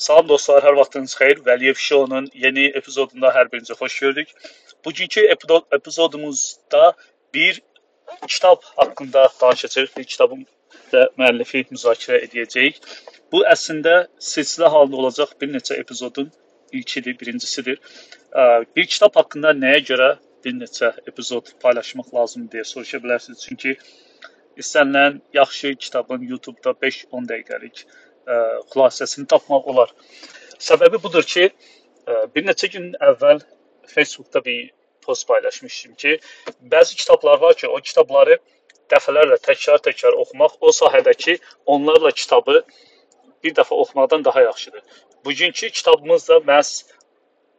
Salam dostlar, hər vaxtınız xeyir. Vəliyev Show-nun yeni epizodunda hər birinizə xoş gördük. Bugünkü epizodumuzda bir kitab haqqında danışacağıq. Bir kitabın və müəllifi müzakirə edəcəyik. Bu əslində silsilə halında olacaq bir neçə epizodun ilkidir, birincisidir. Bir kitab haqqında nəyə görə bir neçə epizod paylaşmaq lazımdır deyə soruşa bilərsiniz. Çünki istənilən yaxşı kitabın YouTube-da 5-10 dəqiqəlik xülasəsini tapmaq olar. Səbəbi budur ki, ə, bir neçə gün əvvəl Facebookda bir post paylaşmışdım ki, bəzi kitablar var ki, o kitabları dəfələrlə təkrar-təkrar oxumaq o sahədəki onlarla kitabı bir dəfə oxumaqdan daha yaxşıdır. Bugünkü kitabımız da məhz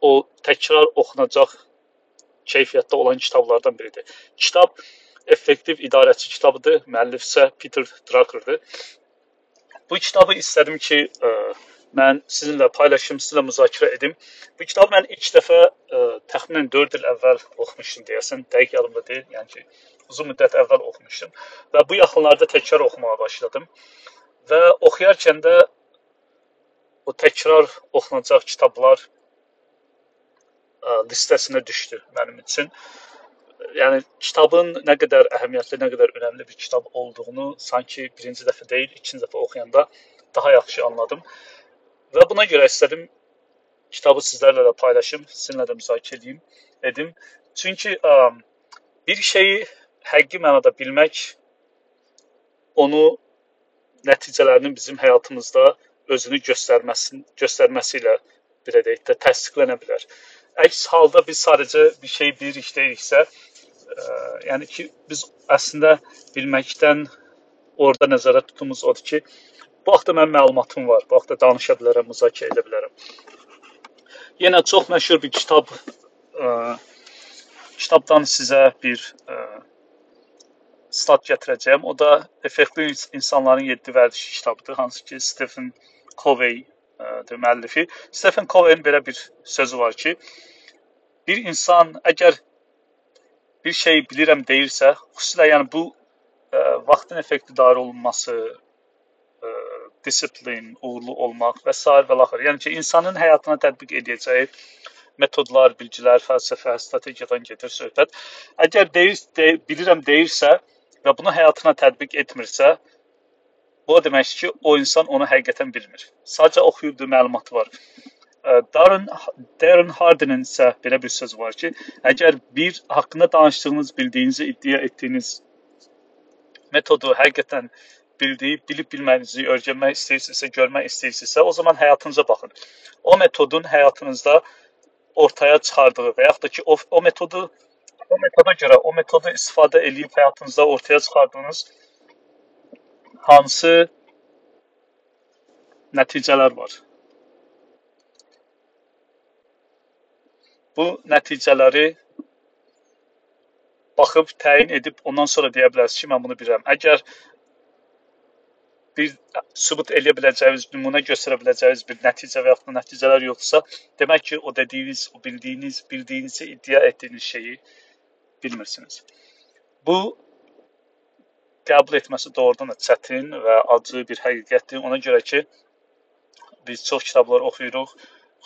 o təkrar oxunacaq keyfiyyətdə olan kitablardan biridir. Kitab effektiv idarəçi kitabıdır. Müəllif isə Peter Drucker'dır. Bu kitabı istədim ki, ə, e, mən sizinlə paylaşım, sizinlə müzakirə edim. Bu kitabı mən ilk dəfə ə, e, təxminən 4 il əvvəl oxumuşdum deyəsən, dəqiq yadımda deyil, yəni ki, uzun müddət əvvəl oxumuşdum və bu yaxınlarda təkrar oxumağa başladım. Və oxuyarkən də o təkrar oxunacaq kitablar ə, e, listəsinə düşdü mənim üçün yəni kitabın nə qədər əhəmiyyətli, nə qədər önəmli bir kitab olduğunu sanki birinci dəfə deyil, ikinci dəfə oxuyanda daha yaxşı anladım. Və buna görə istədim kitabı sizlərlə də paylaşım, sizinlə də müzakirə edeyim, edim. Çünki ə, bir şeyi həqiqi mənada bilmək onu nəticələrinin bizim həyatımızda özünü göstərməsin, göstərməsi ilə belə deyək də təsdiqlənə bilər. Əks halda biz sadəcə bir şey bilirik deyiriksə, yəni ki, biz əslində bilməkdən orada nəzərdə tutumuz odur ki, bu haqda mənim məlumatım var. Bu haqda danışa bilərəm, müzakirə edə bilərəm. Yenə çox məşhur bir kitab ə, kitabdan sizə bir ə, stat gətirəcəyəm. O da Effektiv insanların 7 vərdişi kitabıdır, hansı ki Stephen Covey ə, müəllifi. Stephen Covey'in belə bir sözü var ki, bir insan əgər bir şey bilirəm deyirsə, xüsusilə yəni bu ə, e, vaxtın effektiv idarə olunması, ə, e, disiplin, uğurlu olmaq və s. və laxır. Yəni ki, insanın həyatına tətbiq edəcəyi metodlar, bilgilər, fəlsəfə, strategiyadan gedir söhbət. Əgər deyir, de, bilirəm deyirsə və bunu həyatına tətbiq etmirsə, bu o deməkdir ki, o insan onu həqiqətən bilmir. Sadəcə oxuyubdu, məlumatı var. Darren, Darren Hardy'nin isə belə bir sözü var ki, əgər bir haqqında danışdığınız, bildiyinizi iddia etdiyiniz metodu həqiqətən bildiyib, bilib bilməyinizi öyrənmək istəyirsinizsə, görmək istəyirsinizsə, o zaman həyatınıza baxın. O metodun həyatınızda ortaya çıxardığı və yaxud da ki, o, o metodu o metoda görə, o metodu istifadə edib həyatınızda ortaya çıxardığınız hansı nəticələr var? Bu nəticələri baxıb təyin edib ondan sonra deyə bilərsiniz ki, mən bunu bilirəm. Əgər bir sübut eləyə biləcəyiniz, nümunə göstərə biləcəyiniz bir nəticə və ya da nəticələr yoxdursa, demək ki, o dediyiniz, o bildiyiniz, bildiyinizi iddia etdiyiniz şeyi bilmirsiniz. Bu qəbul etməsi doğrudan da çətin və acı bir həqiqətdir. Ona görə ki, biz çox kitablar oxuyuruq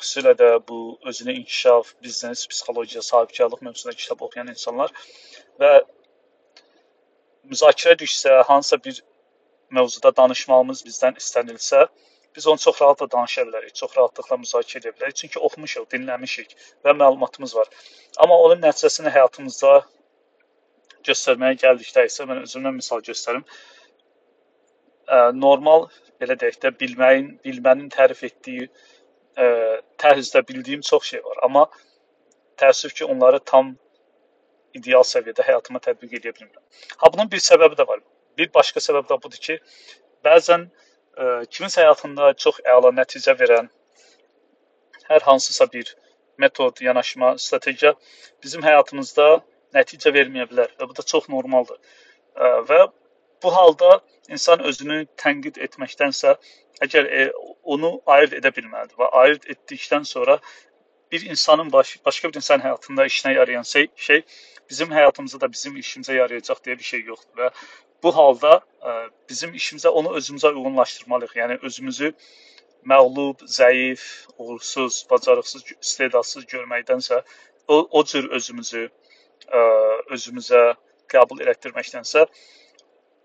xüsusilə də bu özünə inkişaf, biznes, psixologiya, sahibkarlıq mövzusunda kitab oxuyan insanlar və müzakirə düşsə, hansısa bir mövzuda danışmağımız bizdən istənilsə, biz onu çox rahatla danışa bilərik, çox rahatlıqla müzakirə edə bilərik. Çünki oxumuşuq, dinləmişik və məlumatımız var. Amma onun nəticəsini həyatımızda göstərməyə gəldikdə isə mən özümdən misal göstərim. Normal belə deyək də bilməyin, bilmənin tərif etdiyi ə, tərzdə bildiyim çox şey var, amma təəssüf ki, onları tam ideal səviyyədə həyatıma tətbiq edə bilmirəm. Ha bunun bir səbəbi də var. Bir başqa səbəb də budur ki, bəzən ə, kiminsə həyatında çox əla nəticə verən hər hansısa bir metod, yanaşma, strategiya bizim həyatımızda nəticə verməyə bilər və bu da çox normaldır. Ə, və bu halda insan özünü tənqid etməkdənsə əgər e, onu ayırd edə bilməlidir və ayırd etdikdən sonra bir insanın baş, başqa bir insan həyatında işinə yarayan şey, şey bizim həyatımıza da bizim işimizə yarayacaq deyə bir şey yoxdur və bu halda ə, e, bizim işimizə onu özümüzə uyğunlaşdırmalıyıq. Yəni özümüzü məğlub, zəif, uğursuz, bacarıqsız, istedadsız görməkdənsə o, o cür özümüzü ə, özümüzə qəbul elətdirməkdənsə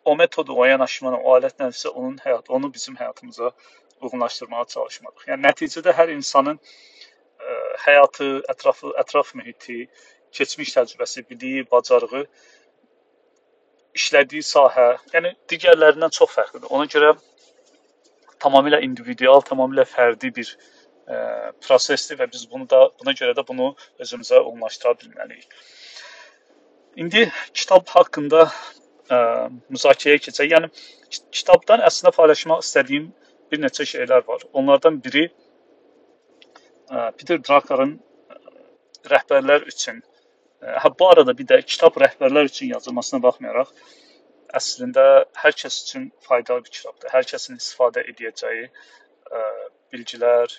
o metodu, o yanaşmanı, o alətlə isə onun həyat, onu bizim həyatımıza uyğunlaşdırmağa çalışmalıyıq. Yəni nəticədə hər insanın ə, həyatı, ətrafı, ətraf mühiti, keçmiş təcrübəsi, biliyi, bacarığı işlədiyi sahə, yəni digərlərindən çox fərqlidir. Ona görə tamamilə individual, tamamilə fərdi bir ə, prosesdir və biz bunu da buna görə də bunu özümüzə uyğunlaşdıra bilməliyik. İndi kitab haqqında müzakirəyə keçək. Yəni kitabdan əslində paylaşmaq istədiyim bir neçə şeylər var. Onlardan biri ə, Peter Drucker'ın rəhbərlər üçün Hə bu arada bir də kitab rəhbərlər üçün yazılmasına baxmayaraq əslində hər kəs üçün faydalı bir kitabdır. Hər kəsin istifadə edəcəyi ə, bilgilər,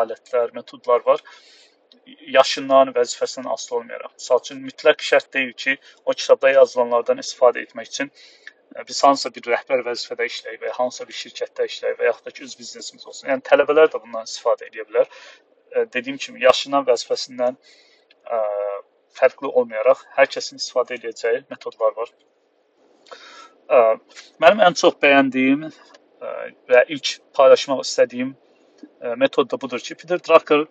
alətlər, metodlar var. Yaşından, vəzifəsindən asılı olmayaraq. Məsəl üçün mütləq şərt deyil ki, o kitabda yazılanlardan istifadə etmək üçün biz hansısa bir rəhbər vəzifədə işləyək və ya hansısa bir şirkətdə işləyək və yaxud da ki, öz biznesimiz olsun. Yəni tələbələr də bundan istifadə edə bilər. Dediyim kimi, yaşından, vəzifəsindən ə, fərqli olmayaraq hər kəsin istifadə edəcəyi metodlar var. Mənim ən çox bəyəndiyim və ilk paylaşmaq istədiyim metod da budur ki, Peter Drucker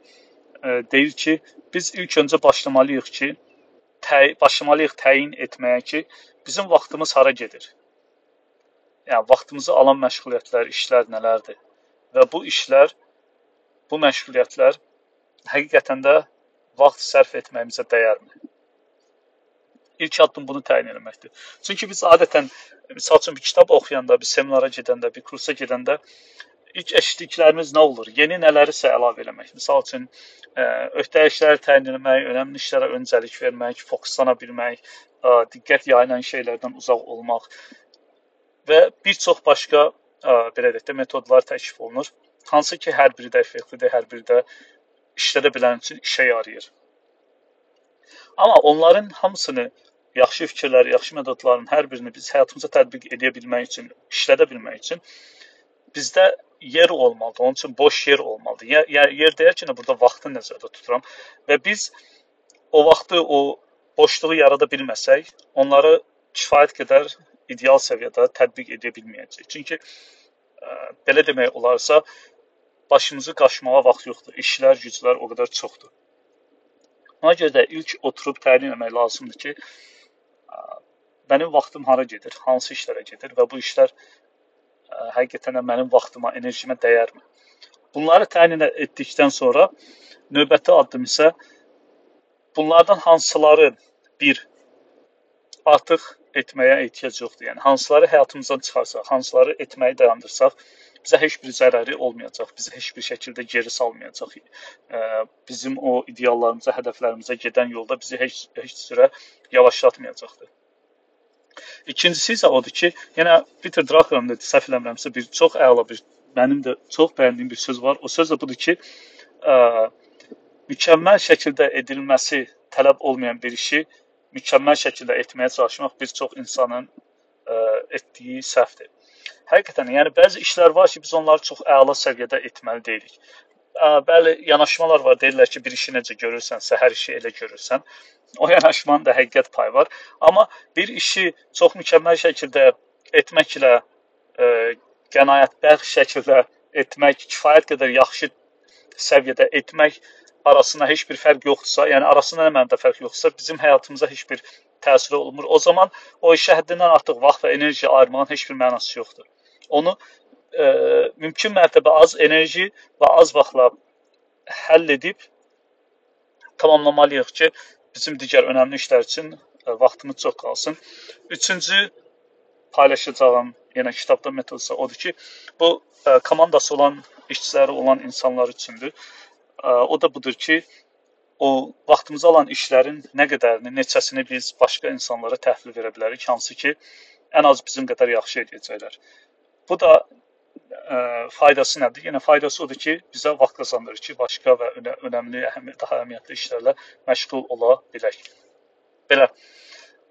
deyir ki, biz ilk öncə başlamalıyıq ki, təy başlamalıyıq təyin etməyə ki, bizim vaxtımız hara gedir? Yəni vaxtımızı alan məşğuliyyətlər, işlər nələrdir? Və bu işlər, bu məşğuliyyətlər həqiqətən də vaxt sərf etməyimizə dəyərmi? İlk addım bunu təyin etməkdir. Çünki biz adətən misal üçün bir kitab oxuyanda, bir seminara gedəndə, bir kursa gedəndə ilk eşitdiklərimiz nə olur? Yeni nələrisə əlavə eləmək. Misal üçün ə, öhdə işləri təyin etmək, önəmli işlərə öncəlik vermək, fokuslana bilmək, ə, diqqət yayılan şeylərdən uzaq olmaq və bir çox başqa ə, belə deyək də metodlar təklif olunur. Hansı ki, hər biri də effektivdir, hər biri də işlədə bilən üçün işə yarayır. Amma onların hamısını yaxşı fikirlər, yaxşı metodların hər birini biz həyatımıza tətbiq edə bilmək üçün, işlədə bilmək üçün bizdə yer olmalıdır. Onun üçün boş yer olmalıdır. Yer, yer, yer deyərkən burada vaxtı nəzərdə tuturam və biz o vaxtı, o boşluğu yarada bilməsək, onları kifayət qədər ideal səviyyədə tətbiq edə bilməyəcəyik. Çünki ə, belə demək olarsa, başımızı qaşımağa vaxt yoxdur. İşlər, güclər o qədər çoxdur. Ona görə də ilk oturub təyin etmək lazımdır ki, mənim vaxtım hara gedir, hansı işlərə gedir və bu işlər ə, həqiqətən də mənim vaxtıma, enerjimə dəyərmi? Bunları təyin etdikdən sonra növbəti addım isə bunlardan hansıları bir artıq etməyə ehtiyac yoxdur. Yəni hansıları həyatımızdan çıxarsaq, hansıları etməyi dayandırsaq, bizə heç bir zərəri olmayacaq, bizi heç bir şəkildə geri salmayacaq. Bizim o ideallarımıza, hədəflərimizə gedən yolda bizi heç heç sürə yavaşlatmayacaqdır. İkincisi isə odur ki, yenə Peter Drucker'ın da səhv eləmirəmsə bir çox əla bir mənim də çox bəyəndiyim bir söz var. O söz də budur ki, ə, mükəmməl şəkildə edilməsi tələb olmayan bir işi mükəmməl şəkildə etməyə çalışmaq bir çox insanın ə, etdiyi səhvdir. Həqiqətən, yəni bəzi işlər var ki, biz onları çox əla səviyyədə etməli deyilik. Bəli, yanaşmalar var. Deyirlər ki, bir işi necə görürsənsə, hər işi elə görürsən. O yanaşmanın da həqiqət payı var. Amma bir işi çox mükəmməl şəkildə etməklə e, qənaətbəxş şəkildə etmək, kifayət qədər yaxşı səviyyədə etmək arasında heç bir fərq yoxdursa, yəni arasında nə mənada fərq yoxdursa, bizim həyatımıza heç bir təsiri olmur. O zaman o işə həddindən artıq vaxt və enerji ayırmağın heç bir mənası yoxdur. Onu e, mümkün mərtəbə az enerji və az vaxtla həll edib tamamlamalıyıq ki, bizim digər önəmli işlər üçün e, vaxtımız çox qalsın. Üçüncü paylaşacağım yenə kitabda metodsa odur ki, bu e, komandası olan, işçiləri olan insanlar üçündür. E, o da budur ki, o vaxtımızı alan işlərin nə qədərini, neçəsini biz başqa insanlara təhvil verə bilərik, hansı ki, ən az bizim qədər yaxşı edəcəklər. Bu da ə, faydası nədir? Yəni faydası odur ki, bizə vaxt qazandırır ki, başqa və önə, önəmli, əhəmi, daha əhəmiyyətli işlərlə məşğul ola bilək. Belə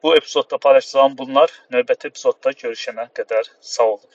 bu epizodda paylaşacağım bunlar. Növbəti epizodda görüşənə qədər sağ olun.